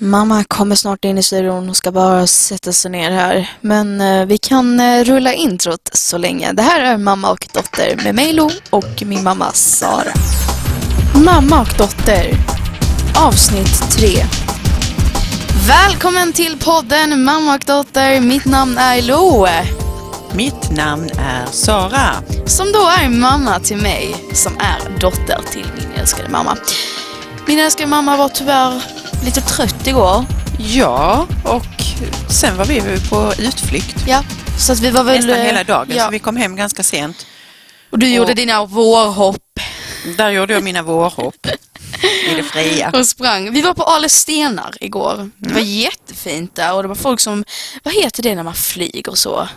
Mamma kommer snart in i studion och ska bara sätta sig ner här. Men eh, vi kan eh, rulla introt så länge. Det här är mamma och dotter med mig Lo och min mamma Sara. Mamma och dotter. Avsnitt 3. Välkommen till podden Mamma och dotter. Mitt namn är Lo. Mitt namn är Sara. Som då är mamma till mig, som är dotter till min älskade mamma. Min älskade mamma var tyvärr lite trött igår. Ja, och sen var vi på utflykt Ja, så att vi var väl... nästan eh, hela dagen, Ja. så vi kom hem ganska sent. Och du gjorde och- dina vårhopp Där gjorde jag mina vårhopp i det fria. och sprang. Vi var på Ale stenar igår. Det var Mm. jättefint där och det var folk som, vad heter det när man flyger så?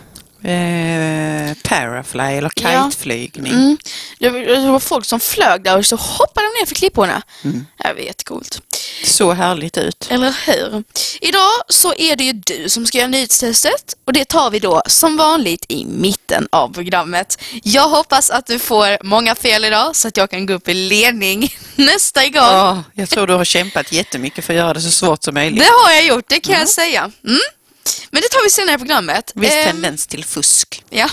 Eh, parafly eller Ja. kiteflygning. Mm. Det, var, det var folk som flög där och så hoppade de ner för klipporna. Mm. Det var jättecoolt. Så härligt ut. Eller hur? Idag så är det ju du som ska göra nyhetstestet och det tar vi då som vanligt i mitten av programmet. Jag hoppas att du får många fel idag så att jag kan gå upp i ledning nästa gång. Ja, jag tror du har kämpat jättemycket för att göra det så svårt som möjligt. Det har jag gjort, det kan jag säga. Mm. Men det tar vi senare i programmet. Viss Ehm, tendens till fusk. Ja.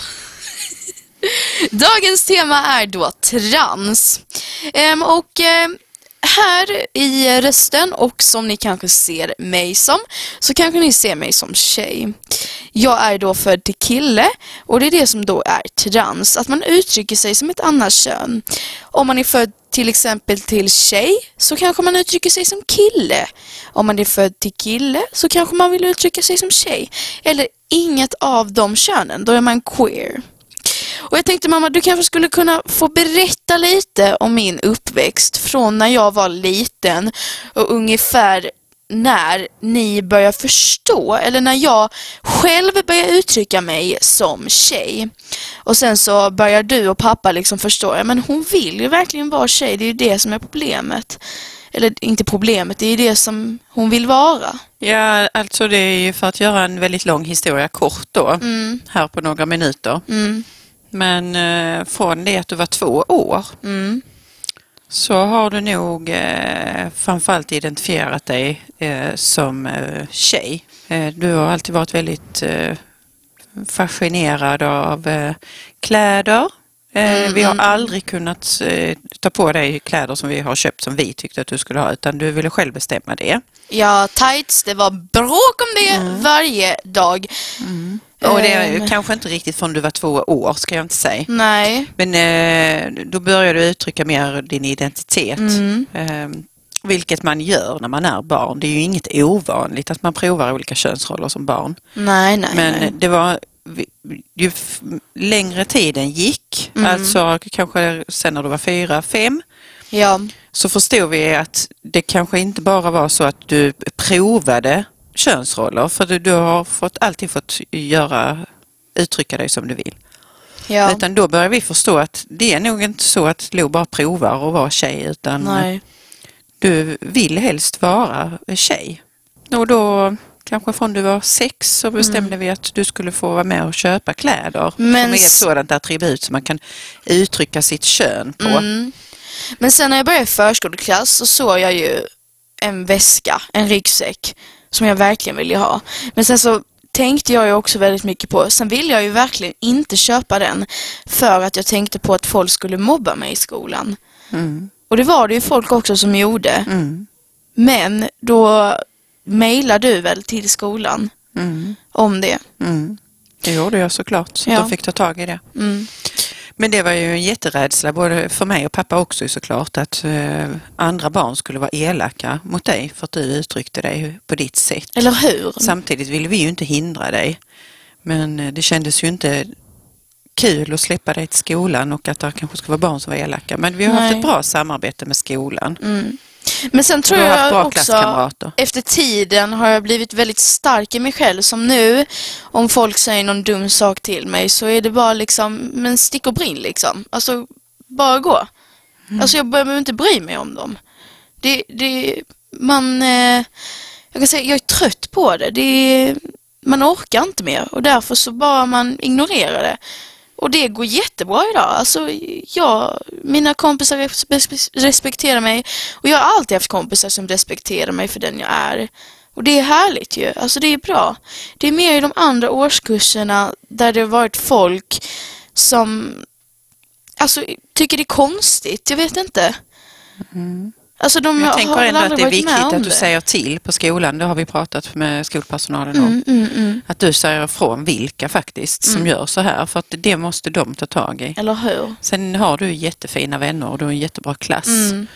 Dagens tema är då trans. Ehm, och ehm, här i rösten och som ni kanske ser mig som så kanske ni ser mig som tjej. Jag är då född till kille och det är det som då är trans, att man uttrycker sig som ett annat kön. Om man är född till exempel till tjej så kanske man uttrycker sig som kille. Om man är född till kille så kanske man vill uttrycka sig som tjej. Eller inget av de könen, då är man queer. Och jag tänkte mamma, du kanske skulle kunna få berätta lite om min uppväxt från när jag var liten och ungefär när ni börjar förstå eller när jag själv börjar uttrycka mig som tjej. Och sen så börjar du och pappa liksom förstå, ja men hon vill ju verkligen vara tjej, det är ju det som är problemet. Eller inte problemet, det är ju det som hon vill vara. Ja, alltså det är ju för att göra en väldigt lång historia kort då, Mm, här på några minuter. mm, Men eh, från det att du var två år mm, så har du nog eh, framförallt identifierat dig eh, som eh, tjej. Eh, du har alltid varit väldigt eh, fascinerad av eh, kläder. Mm, vi har mm. aldrig kunnat ta på dig kläder som vi har köpt som vi tyckte att du skulle ha utan du ville själv bestämma det. Ja, tights, det var bråk om det varje dag. Och det är Ehm. kanske inte riktigt från du var två år ska jag inte säga. Nej. Men eh, då börjar du uttrycka mer din identitet. Mm. Eh, vilket man gör när man är barn. Det är ju inget ovanligt att man provar olika könsroller som barn. Nej, nej, Men nej. det var ju längre tiden gick, Mm. alltså kanske sen när du var fyra, fem, Ja. så förstod vi att det kanske inte bara var så att du provade könsroller, för du, du har fått, alltid fått göra, uttrycka dig som du vill. Ja. Utan då börjar vi förstå att det är nog inte så att Lo bara provar att vara tjej utan Nej. du vill helst vara tjej. Och då kanske från du var sex så bestämde vi att du skulle få vara med och köpa kläder Men som är ett sådant attribut som man kan uttrycka sitt kön på. Mm. Men sen när jag började i förskoleklass så såg jag ju en väska, en ryggsäck, som jag verkligen ville ha. Men sen så tänkte jag ju också väldigt mycket på, sen ville jag ju verkligen inte köpa den för att jag tänkte på att folk skulle mobba mig i skolan. Mm. Och det var det ju folk också som gjorde. Mm. Men då mejlade du väl till skolan Mm. om det? Mm. Det gjorde jag såklart, så Ja. de fick ta tag i det. Men det var ju en jätterädsla både för mig och pappa också såklart att eh, andra barn skulle vara elaka mot dig för att du uttryckte dig på ditt sätt. Eller hur? Samtidigt ville vi ju inte hindra dig. Men eh, det kändes ju inte kul att släppa dig till skolan och att det kanske skulle vara barn som var elaka. Men vi har haft Nej. ett bra samarbete med skolan. Mm. Men sen tror jag också, efter tiden har jag blivit väldigt stark i mig själv. Som nu, om folk säger någon dum sak till mig så är det bara liksom, men stick och brinn liksom. Alltså, bara gå. Mm. Alltså jag behöver inte bry mig om dem. Det, det, man, eh, jag kan säga, jag är trött på det. det. Man orkar inte mer och därför så bara man ignorerar det. Och det går jättebra idag. Alltså, jag, mina kompisar respekterar mig och jag har alltid haft kompisar som respekterar mig för den jag är. Och det är härligt ju, alltså det är bra. Det är mer i de andra årskurserna där det har varit folk som alltså, tycker det är konstigt, jag vet inte. Mm. Alltså de Mm. Jag tänker ändå att det är viktigt att du säger till på skolan. Det har vi pratat med skolpersonalen om. Mm, mm, mm. Att du säger ifrån vilka faktiskt som gör så här. För att det måste de ta tag i. Eller hur? Sen har du jättefina vänner och du har en jättebra klass. Mm.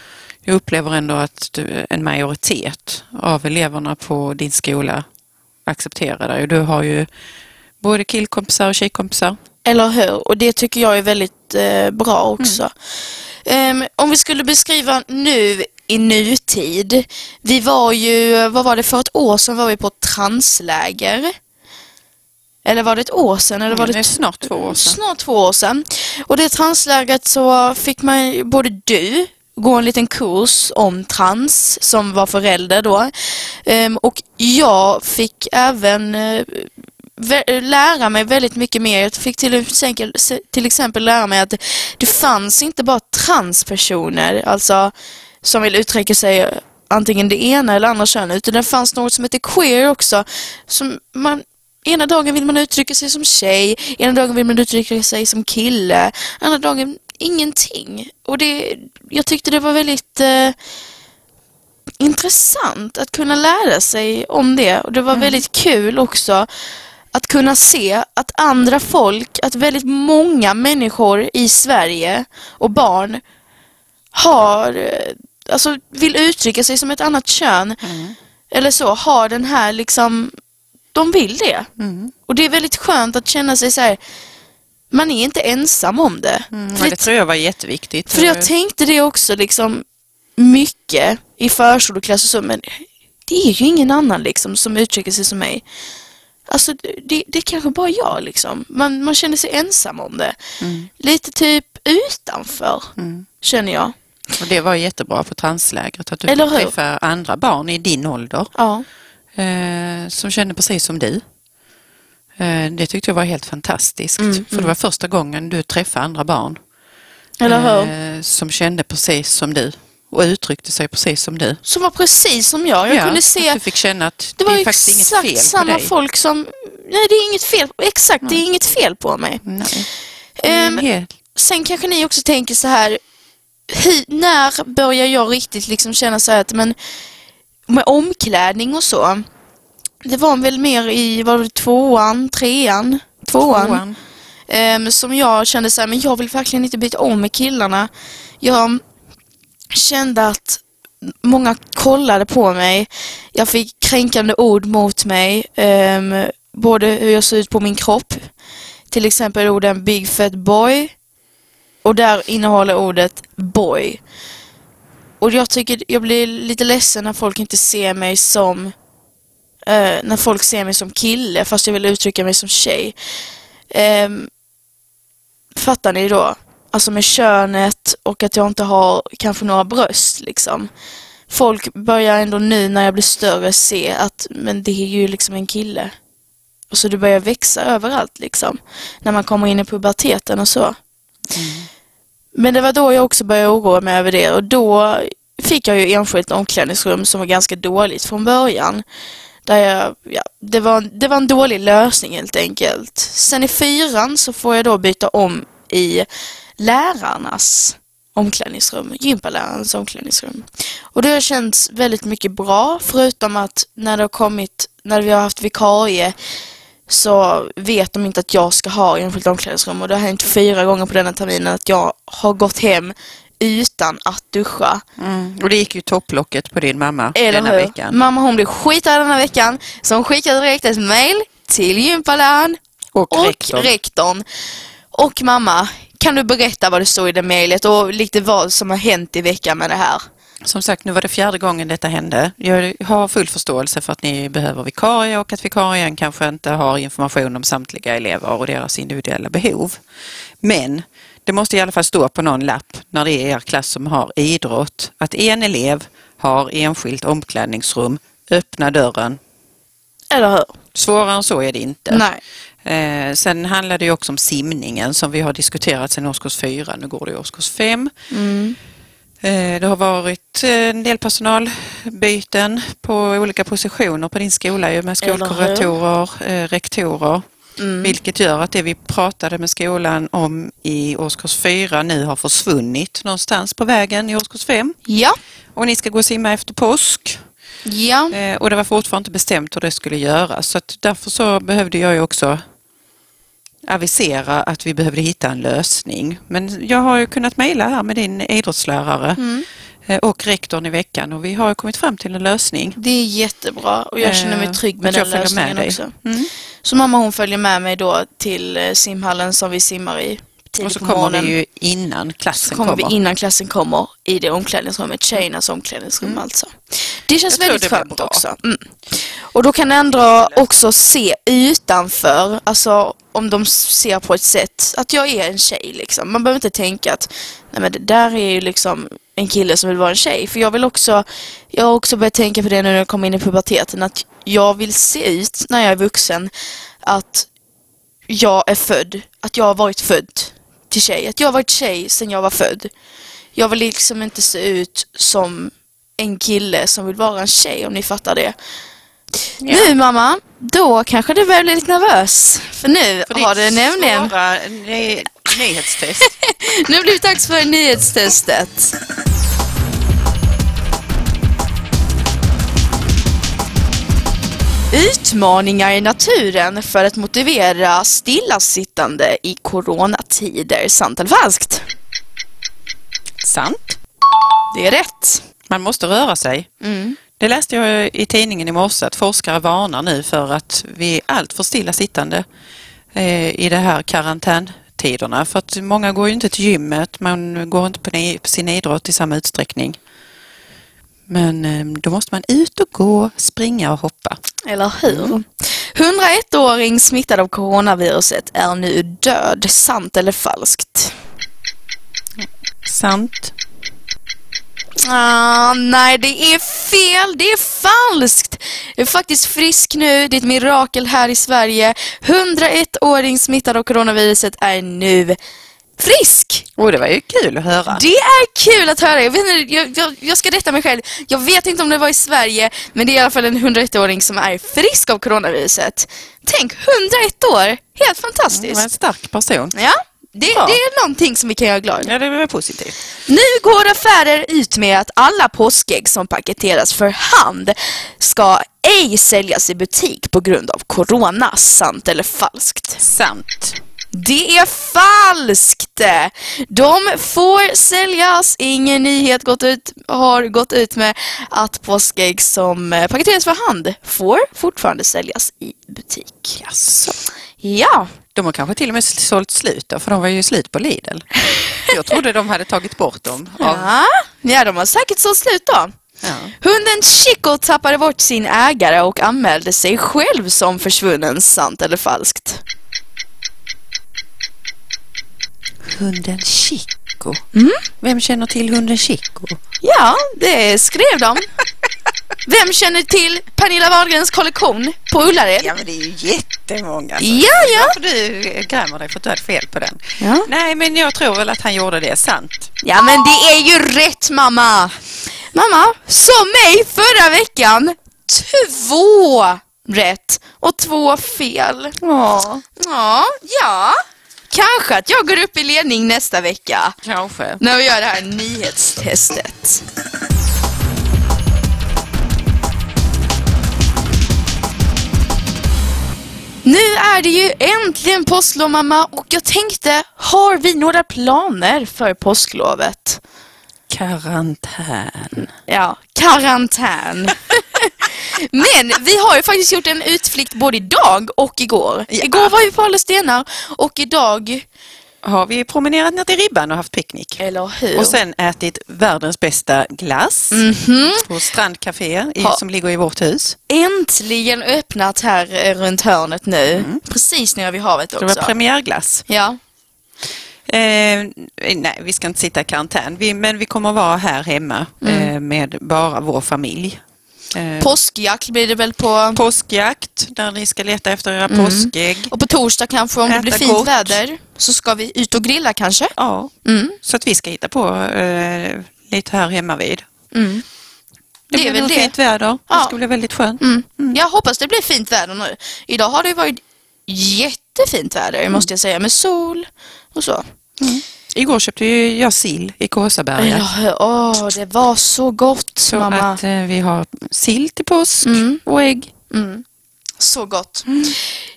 Jag upplever ändå att du, en majoritet av eleverna på din skola accepterar dig. Du har ju både killkompisar och tjejkompisar. Eller hur? Och det tycker jag är väldigt eh, bra också. Ehm, om vi skulle beskriva nu i nutid. Vi var ju, vad var det, för ett år sedan var vi på ett transläger. Eller var det ett år sedan? Eller var Det det är snart två år sedan. Snart två år sedan. Och det translägret så fick man, både du gå en liten kurs om trans som var förälder då. Ehm, och jag fick även eh, lära mig väldigt mycket mer. Jag fick till exempel, till exempel lära mig att det fanns inte bara transpersoner, alltså som vill uttrycka sig antingen det ena eller andra könet, utan det fanns något som heter queer också. Som man, ena dagen vill man uttrycka sig som tjej, ena dagen vill man uttrycka sig som kille, andra dagen ingenting. Och det, jag tyckte det var väldigt eh, intressant att kunna lära sig om det. Och det var väldigt kul också att kunna se att andra folk, att väldigt många människor i Sverige och barn har, eh, alltså vill uttrycka sig som ett annat kön. Eller så, har den här liksom, de vill det. Mm. Och det är väldigt skönt att känna sig så här. man är inte ensam om det. Mm, För det tror jag var jätteviktigt. för jag tänkte det också liksom mycket i förskoleklass och så, men det är ju ingen annan liksom som uttrycker sig som mig. Alltså det, det är kanske bara jag liksom. Man, man känner sig ensam om det. Mm. Lite typ utanför, Mm. känner jag. Och det var jättebra på translägret att du Eller hur? andra barn i din ålder Ja. eh, som kände precis som du. Eh, det tyckte jag var helt fantastiskt. Mm, för det var första gången du träffade andra barn eh, som kände precis som du och uttryckte sig precis som du. Som var precis som jag. Jag kunde se att du fick känna att det det, var är faktiskt inget exakt fel på samma dig. folk som... Nej, det är inget fel. Exakt, det är inget fel på mig. Nej. Det hel- sen kanske ni också tänker så här, hur, när börjar jag riktigt liksom känna så här att men med omklädning och så. Det var väl mer i, var det tvåan, trean, tvåan. Tvåan. Ehm, som jag kände så här, men jag vill verkligen inte byta om med killarna. Jag kände att många kollade på mig. Jag fick kränkande ord mot mig. ehm, både hur jag såg ut på min kropp. Till exempel orden big fat boy. Och där innehåller ordet boy. Och jag tycker, jag blir lite ledsen när folk inte ser mig som eh, när folk ser mig som kille fast jag vill uttrycka mig som tjej. Ehm, fattar ni då? Alltså med könet och att jag inte har kanske några bröst liksom. Folk börjar ändå nu när jag blir större se att men det är ju liksom en kille. Och så det börjar växa överallt liksom. När man kommer in i puberteten och så. Mm. Men det var då jag också började oroa mig över det och då fick jag ju enskilt omklädningsrum som var ganska dåligt från början. Där jag, ja, det, var, det var en dålig lösning helt enkelt. Sen i fyran så får jag då byta om i lärarnas omklädningsrum, gympalärarens omklädningsrum. Och det har känts väldigt mycket bra förutom att när det har kommit, när vi har haft vikarie så vet de inte att jag ska ha enskilt omklädningsrum och det har hänt fyra gånger på denna terminen att jag har gått hem utan att duscha. Mm. Och det gick ju topplocket på din mamma Eller denna hur? veckan. Mamma hon blev skitad denna veckan så hon skickade direkt ett mail till gympaläraren Och, och rektorn. rektorn. Och mamma, kan du berätta vad det står i det mejlet och lite vad som har hänt i veckan med det här? Som sagt, nu var det fjärde gången detta hände. Jag har full förståelse för att ni behöver vikarie och att vikarien kanske inte har information om samtliga elever och deras individuella behov. Men det måste i alla fall stå på någon lapp när det är er klass som har idrott att en elev har enskilt omklädningsrum, öppna dörren. Eller hur? Svårare än så är det inte. Nej. Eh, sen handlar det ju också om simningen som vi har diskuterat sedan årskurs fyra. Nu går det i årskurs fem. Mm. Eh, Det har varit eh, en del personalbyten på olika positioner på din skola med skolkuratorer, eh, rektorer. Vilket gör att det vi pratade med skolan om i årskurs 4 nu har försvunnit någonstans på vägen i årskurs 5. Ja, Och ni ska gå och simma efter påsk. ja, Och det var fortfarande inte bestämt hur det skulle göras. Så därför så behövde jag ju också avisera att vi behövde hitta en lösning. Men jag har ju kunnat mejla här med din idrottslärare eh, och rektorn i veckan och vi har kommit fram till en lösning. det är jättebra och jag känner mig Eh, trygg med jag den med lösningen dig. också. Mm. Så mamma hon följer med mig då till eh, simhallen som vi simmar i Och så kommer morgonen. vi ju innan så klassen kommer kommer. vi innan klassen kommer i det omklädningsrummet, tjejernas omklädningsrum alltså. Det känns väldigt det skönt också. Mm. Och då kan ändå också se utanför, alltså om de ser på ett sätt att jag är en tjej liksom. Man behöver inte tänka att nej men det där är ju liksom en kille som vill vara en tjej. För jag vill också, jag har också börjat tänka på det nu när jag kommer in i puberteten att jag vill se ut när jag är vuxen att jag är född, att jag har varit född till tjej. Att jag har varit tjej sedan jag var född. Jag vill liksom inte se ut som en kille som vill vara en tjej om ni fattar det. Nu mamma, då kanske du börjar bli lite nervös. För nu För har det nämligen svåra ny- nyhetstest. nu har det dags för nyhetstestet. Utmaningar i naturen för att motivera stillasittande i coronatider. Sant eller falskt? Sant. Det är rätt. Man måste röra sig. Mm. Det läste jag i tidningen i morse att forskare varnar nu för att vi är allt för stillasittande eh, i de här karantäntiderna. För att många går ju inte till gymmet, man går inte på, sin idrott i samma utsträckning. Men eh, då måste man ut och gå, springa och hoppa. Eller hur? 101-åring smittad av coronaviruset är nu död. Sant eller falskt? Sant. Ah, nej, det är fel. Det är falskt. Jag är faktiskt frisk nu. Det är ett mirakel här i Sverige. 101-åring smittad av coronaviruset är nu frisk. Och det var ju kul att höra. Det är kul att höra. Jag, vet inte, jag, jag, jag ska rätta mig själv. Jag vet inte om det var i Sverige, men det är i alla fall en 101-åring som är frisk av coronaviruset. Tänk, 101 år! Helt Det var en fantastiskt. stark person. Ja, det, Bra. det är någonting som vi kan göra glad. Ja, det var positivt. Nu går affärer ut med att alla påskägg som paketeras för hand ska ej säljas i butik på grund av corona. Sant eller falskt? Sant. Det är falskt! De får säljas. Ingen nyhet gått ut, har gått ut med att påskägg som eh, paketeras för hand får fortfarande säljas i butik. Jaså. Ja, De har kanske till och med sålt slut då, för de var ju slut på Lidl. Jag trodde de hade tagit bort dem. Av, ja, ja de har säkert så slut då. ja. Hunden Chico tappade bort sin ägare och anmälde sig själv som försvunnen. Sant eller falskt? Hunden Chico. Mm. Vem känner till hunden Chico? Ja, det skrev de. Vem känner till Pernilla Wahlgrens kollektion på Ullared? Ja, men det är ju jättemånga. Ja, ja. Varför du grämer dig för att du hade fel på den? Ja. Nej, men jag tror väl att han gjorde det sant. Ja, men det är ju rätt mamma. Mamma, som mig förra veckan. Två rätt och två fel. Ja, Ja, ja. Kanske att jag går upp i ledning nästa vecka. kanske. när vi gör det här nyhetstestet. Nu är det ju äntligen påsklov mamma och jag tänkte, har vi några planer för påsklovet? Karantän. Ja, karantän. Men vi har ju faktiskt gjort en utflykt både idag och igår. Ja. Igår var vi på Alla Stenar och idag, Har vi promenerat ner till Ribban och haft picknick. eller hur? Och sen ätit världens bästa glass Mhm. på Strandcafé i, som ligger i vårt hus. äntligen öppnat här eh, runt hörnet nu. Precis nere vid havet Så det också. var premiärglass. ja. Eh, nej, vi ska inte sitta i karantän, vi, men vi kommer vara här hemma eh, med bara vår familj. Eh, Påskjakt blir det väl på... påskjakt, där ni ska leta efter era påskägg. Och på torsdag kanske om det Äta blir fint gott. väder så ska vi ut och grilla kanske. Ja, Mm. så att vi ska hitta på eh, lite här hemma vid. Mm. Det, Det är blir väl det. fint väder. Det Ja. ska bli väldigt skönt. Mm. Jag hoppas det blir fint väder nu. Idag har det varit jättefint väder måste jag säga med sol och så. Igår köpte ju jag sill i Kåsaberga. Ja, åh, det var så gott Så mamma. att eh, vi har sill till påsk Mm. och ägg. Mm. Så gott.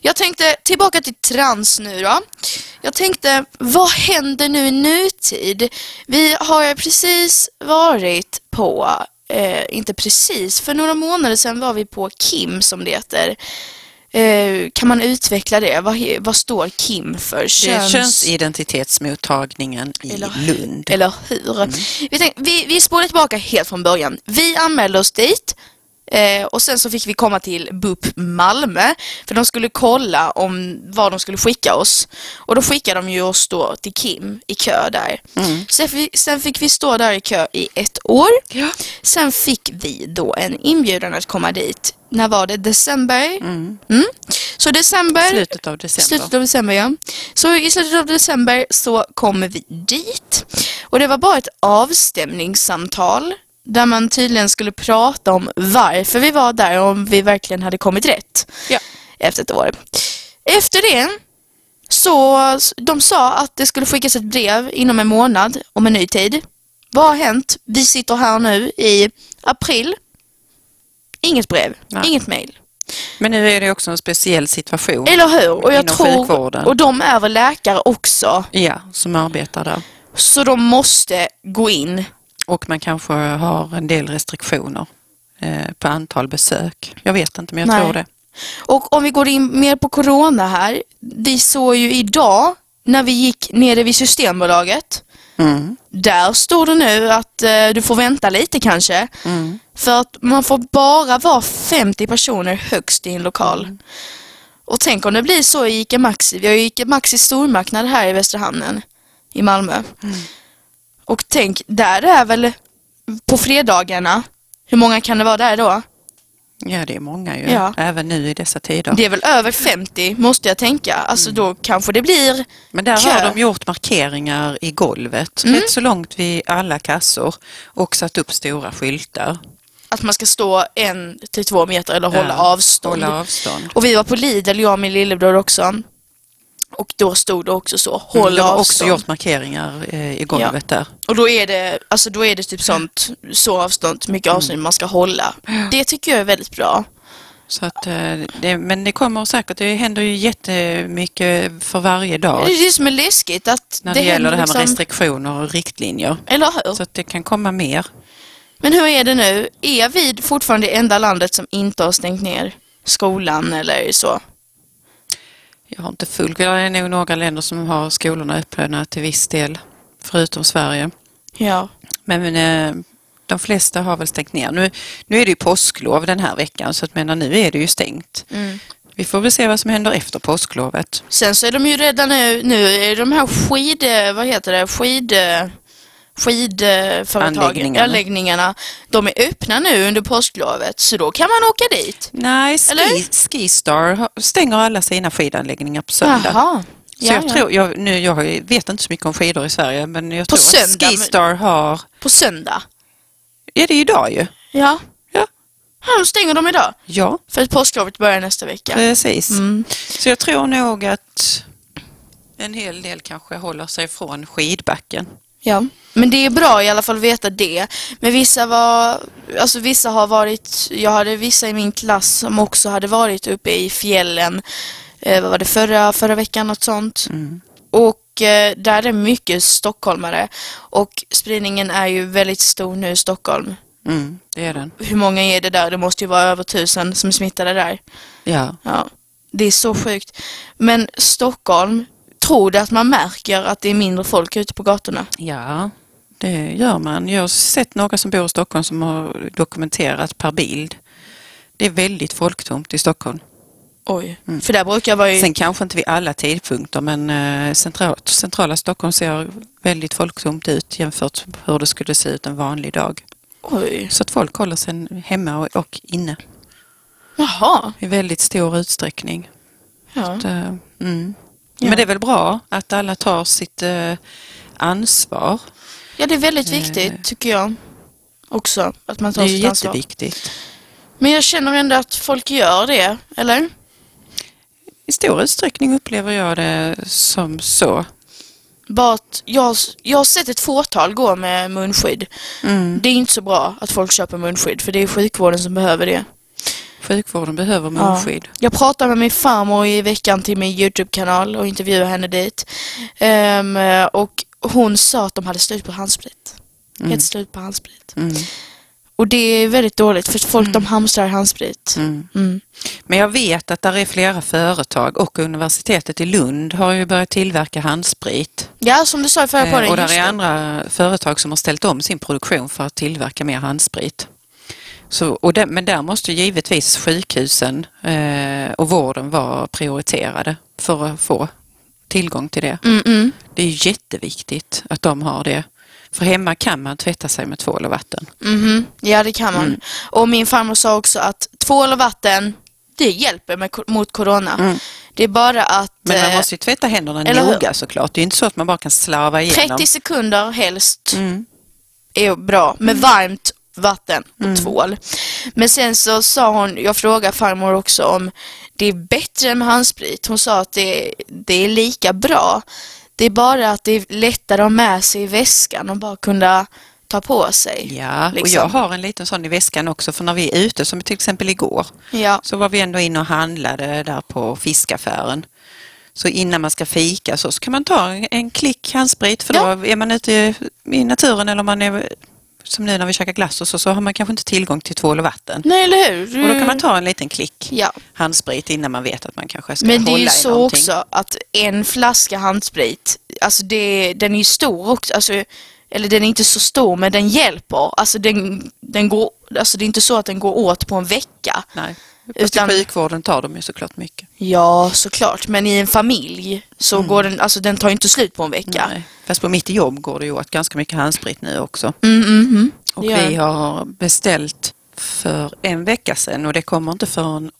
Jag tänkte tillbaka till trans nu då. Jag tänkte, vad händer nu i nutid? Vi har ju precis varit på, eh, inte precis, för några månader sedan var vi på KIM som det heter. Eh, kan man utveckla det? Vad, vad står KIM för? Är könsidentitetsmottagningen i Eller- Lund. Eller hur? Vi, tänkte, vi, vi spolar tillbaka helt från början. Vi anmälde oss dit eh, och sen så fick vi komma till BUP Malmö för de skulle kolla om vad de skulle skicka oss. Och då skickade de ju oss då till Kim i kö där. Mm. Sen, sen fick vi stå där i kö i ett år. Ja. Sen fick vi då en inbjudan att komma dit. När var det? December? Mm. Mm. Så december Slutet av december. Slutet av december, ja. Så i slutet av december så kommer vi dit. Och det var bara ett avstämningssamtal där man tydligen skulle prata om varför vi var där och om vi verkligen hade kommit rätt Ja. efter ett år. Efter det så de sa att det skulle skickas ett brev inom en månad om en ny tid. Vad har hänt? Vi sitter här nu i april. Inget brev, Nej. inget mejl. Men nu är det också en speciell situation. Eller hur? Och jag tror, sjukvården. och de är väl läkare också. Ja, som arbetar där. Så de måste gå in. Och man kanske har en del restriktioner eh, på antal besök. Jag vet inte, men jag Nej. tror det. Och om vi går in mer på corona här. Vi såg ju idag när vi gick nere vid Systembolaget. Mm. Där står det nu att eh, du får vänta lite kanske. Mm. För att man får bara vara 50 personer högst i en lokal. Och tänk om det blir så i ICA Maxi. Vi har ju ICA Maxi stormarknad här i Västra Hamnen i Malmö. Och tänk, där är väl på fredagarna, hur många kan det vara där då? Ja, det är många ju. Ja. Även nu i dessa tider. Det är väl över 50 måste jag tänka. Alltså då kanske det blir, Men där Kö. har de gjort markeringar i golvet, Mm. rätt så långt vid alla kassor och satt upp stora skyltar. att man ska stå en till två meter eller hålla Ja, avstånd. Hålla avstånd. Och vi var på Lidl, jag och min lillebror också. Och då stod det också så, Mm, håll de har också gjort markeringar eh, i golvet där. Och då är det, alltså då är det typ sånt, så avstånd, mycket Mm. avstånd man ska hålla. Det tycker jag är väldigt bra. Så att, eh, det, men det kommer säkert, det händer ju jättemycket för varje dag Det är det som är läskigt att när det, gäller händer det här med liksom- restriktioner och riktlinjer. Eller hur? Så att det kan komma mer. Men hur är det nu? Är vi fortfarande det enda landet som inte har stängt ner skolan eller så? Jag har inte full Det är nog några länder som har skolorna öppna till viss del, förutom Sverige. Ja. Men eh, de flesta har väl stängt ner. Nu, nu är det ju påsklov den här veckan så att menar, nu är det ju stängt. Mm. Vi får väl se vad som händer efter påsklovet. Sen så är de ju redan nu, nu är de här skid, vad heter det, skid, skidföretagen, Anläggningarna. anläggningarna, de är öppna nu under påsklovet så då kan man åka dit. Nej, Eller? Ski, Skistar stänger alla sina skidanläggningar på söndag. Jaha. Så Ja, jag, ja. tror, jag, nu, jag vet inte så mycket om skidor i Sverige men jag På tror söndag, att Skistar har... På söndag. Är det idag ju? Ja. Ja. Ja, stänger de idag. Ja, För att påsklovet börjar nästa vecka. precis. Mm. Så jag tror nog att en hel del kanske håller sig från skidbacken. Ja, men det är bra i alla fall att veta det. Men vissa var, alltså vissa har varit, jag hade vissa i min klass som också hade varit uppe i fjällen, eh, vad var det, förra, förra veckan, något sånt. Mm. Och eh, där är det mycket stockholmare. Och spridningen är ju väldigt stor nu i Stockholm. Mm, det är den. Hur många är det där? Det måste ju vara över tusen som är smittade där. Ja. Ja, det är så sjukt. Men Stockholm, tror du att man märker att det är mindre folk ute på gatorna? ja, det gör man. Jag har sett några som bor i Stockholm som har dokumenterat per bild. Det är väldigt folktomt i Stockholm. Oj. För där brukar jag vara ju... Sen kanske inte vid alla tidpunkter men eh, central, centrala Stockholm ser väldigt folktomt ut jämfört med hur det skulle se ut en vanlig dag. Oj. Så att folk håller sig hemma och, och inne Jaha. i väldigt stor utsträckning. Ja. Så, eh, mm. Ja. Men det är väl bra att alla tar sitt eh, ansvar. Ja, det är väldigt viktigt tycker jag också. Att man Det tar är ju sitt ansvar. jätteviktigt. Men jag känner ändå att folk gör det, eller? I stor utsträckning upplever jag det som så. Bara jag, jag har sett ett fåtal gå med munskydd. Mm. Det är inte så bra att folk köper munskydd för det är sjukvården som behöver det. Sjukvården behöver munskydd. Jag pratade med min farmor i veckan till min YouTube-kanal och intervjuade henne dit. Ehm, och hon sa att de hade slut på handsprit. Mm. Helt slut på handsprit. Mm. Och det är väldigt dåligt för folk de hamstrar handsprit. Mm. Mm. Men jag vet att där är flera företag och universitetet i Lund har ju börjat tillverka handsprit. Ja, som du sa i förra Eh, podden. och där är det. andra företag som har ställt om sin produktion för att tillverka mer handsprit. Så, och det, men där måste givetvis sjukhusen eh, och vården vara prioriterade för att få tillgång till det. Mm, mm. Det är jätteviktigt att de har det. För hemma kan man tvätta sig med tvål och vatten. Mhm. Ja, det kan man. Mm. Och min farmor sa också att tvål och vatten, det hjälper med, mot corona. Mm. Det är bara att Men man eh, måste ju tvätta händerna eller hur? noga såklart. Det är inte så att man bara kan slava igenom. 30 sekunder helst Mm. är bra med varmt vatten och Mm. tvål. Men sen så sa hon, jag frågade farmor också om det är bättre med handsprit. Hon sa att det, det är lika bra. Det är bara att det är lättare att ha med sig i väskan och bara kunna ta på sig. Ja, och liksom. jag har en liten sån i väskan också för när vi är ute, som till exempel igår, Ja. så var vi ändå inne och handlade där på fiskaffären. Så innan man ska fika så kan man ta en, en klick handsprit för Ja. då är man ute i, naturen eller man är som nu när vi käkar glass och så, så har man kanske inte tillgång till tvål och vatten. Nej, eller hur? Och då kan man ta en liten klick Ja. handsprit innan man vet att man kanske ska Men det är hålla ju i så någonting. också att en flaska handsprit, alltså det, den är ju stor också, alltså, eller den är inte så stor men den hjälper. Alltså, den, den går, alltså det är inte så att den går åt på en vecka. Nej, Utan- i sjukvården tar de ju såklart mycket. Ja, såklart. Men i en familj så går den, alltså den tar inte slut på en vecka. Mm. Nej. Fast på mitt jobb går det ju åt ganska mycket handsprit nu också. Mm, mm, mm. Och vi har beställt för en vecka sedan och det kommer inte förrän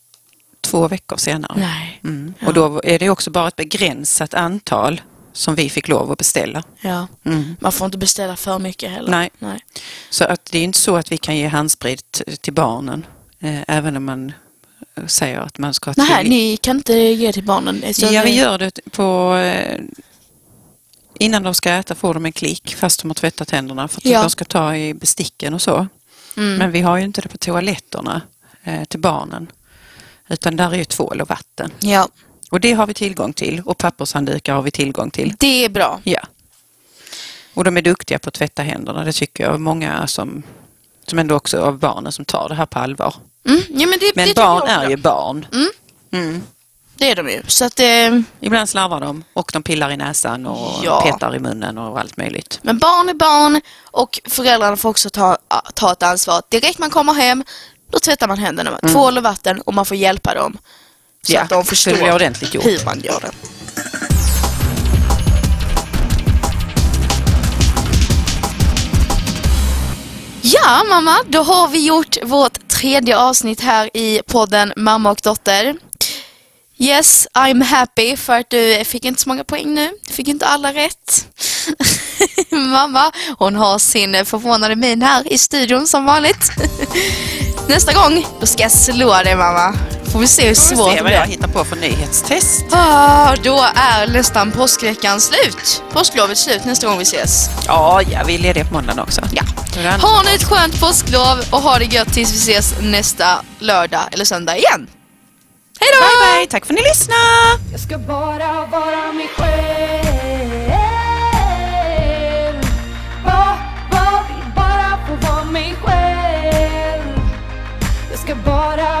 två veckor senare. Nej. Mm. Ja. Och då är det också bara ett begränsat antal som vi fick lov att beställa. Ja. Mm. Man får inte beställa för mycket heller. Nej. Nej. Så att det är inte så att vi kan ge handsprit till barnen eh, även om man säger att man ska Nej, till... ni kan inte ge till barnen. Ja, vi gör det på... Eh, innan de ska äta får de en klick fast de har tvättat händerna för att Ja. de ska ta i besticken och så. Mm. Men vi har ju inte det på toaletterna eh, till barnen. Utan där är ju tvål och vatten. Ja, Och det har vi tillgång till och pappershanddukar har vi tillgång till. det är bra. Ja. Och de är duktiga på att tvätta händerna. Det tycker jag. Många som, som ändå också av barnen som tar det här på allvar. Mm. Ja, men det, Men det barn är ju barn. Mm. Mm. Det är de ju. Så att, eh, Ibland slarvar de och de pillar i näsan och Ja. petar i munnen och allt möjligt. men barn är barn och föräldrarna får också ta, ta ett ansvar. Direkt man kommer hem, då tvättar man händerna med tvål och vatten och man får hjälpa dem. Så Ja, att de förstår hur man gör det. Ja, mamma, då har vi gjort vårt tredje avsnitt här i podden Mamma och dotter. Yes, I'm happy för att du fick inte så många poäng nu. Du fick inte alla rätt. Mamma, hon har sin förvånade min här i studion som vanligt. Nästa gång, då ska jag slå dig mamma. Får vi se hur Får vi svårt se det vad jag blir. hittar på för nyhetstest. Ah, då är nästan påskveckan slut. Påsklovet slut nästa gång vi ses. Ja, ja, vi är lediga på måndagen också. Ja. Det. Ha nu ett skönt påsklov och ha det gött tills vi ses nästa lördag eller söndag igen. Hej då! Bye, bye. Tack för att ni lyssnade. Jag ska bara vara mig själv Bara, bara, bara få vara mig själv Jag ska bara